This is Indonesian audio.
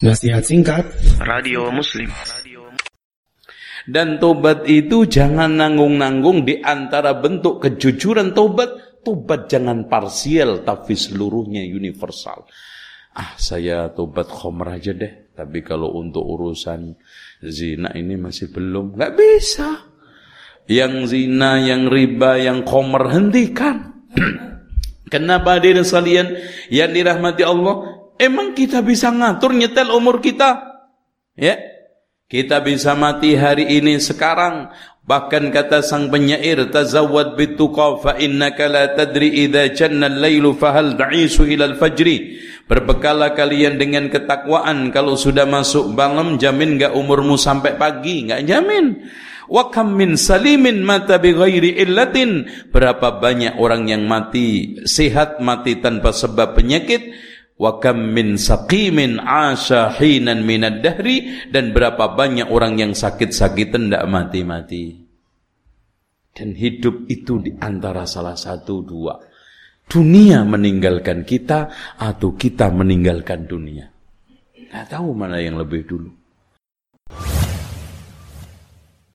Nasihat singkat Radio Muslim Dan tobat itu jangan nanggung-nanggung di antara bentuk kejujuran tobat. Tobat jangan parsial tapi seluruhnya universal. Ah saya tobat khomer aja deh. Tapi kalau untuk urusan zina ini masih belum. Gak bisa. Yang zina, yang riba, yang khomer hentikan. Kenapa hadirin sekalian yang dirahmati Allah? Emang kita bisa ngatur nyetel umur kita? Ya, kita bisa mati hari ini sekarang. Bahkan kata sang penyair, tazawwad bituqa fa innaka la tadri idza janna al-lailu fahal ta'isu ila al-fajri. Berbekalah kalian dengan ketakwaan kalau sudah masuk malam jamin enggak umurmu sampai pagi, enggak jamin. Wa kam min salimin mata bi ghairi illatin. Berapa banyak orang yang mati sehat mati tanpa sebab penyakit wa kam min saqimin asha hinan dahri dan berapa banyak orang yang sakit-sakitan tidak mati-mati. Dan hidup itu di antara salah satu dua. Dunia meninggalkan kita atau kita meninggalkan dunia. Nggak tahu mana yang lebih dulu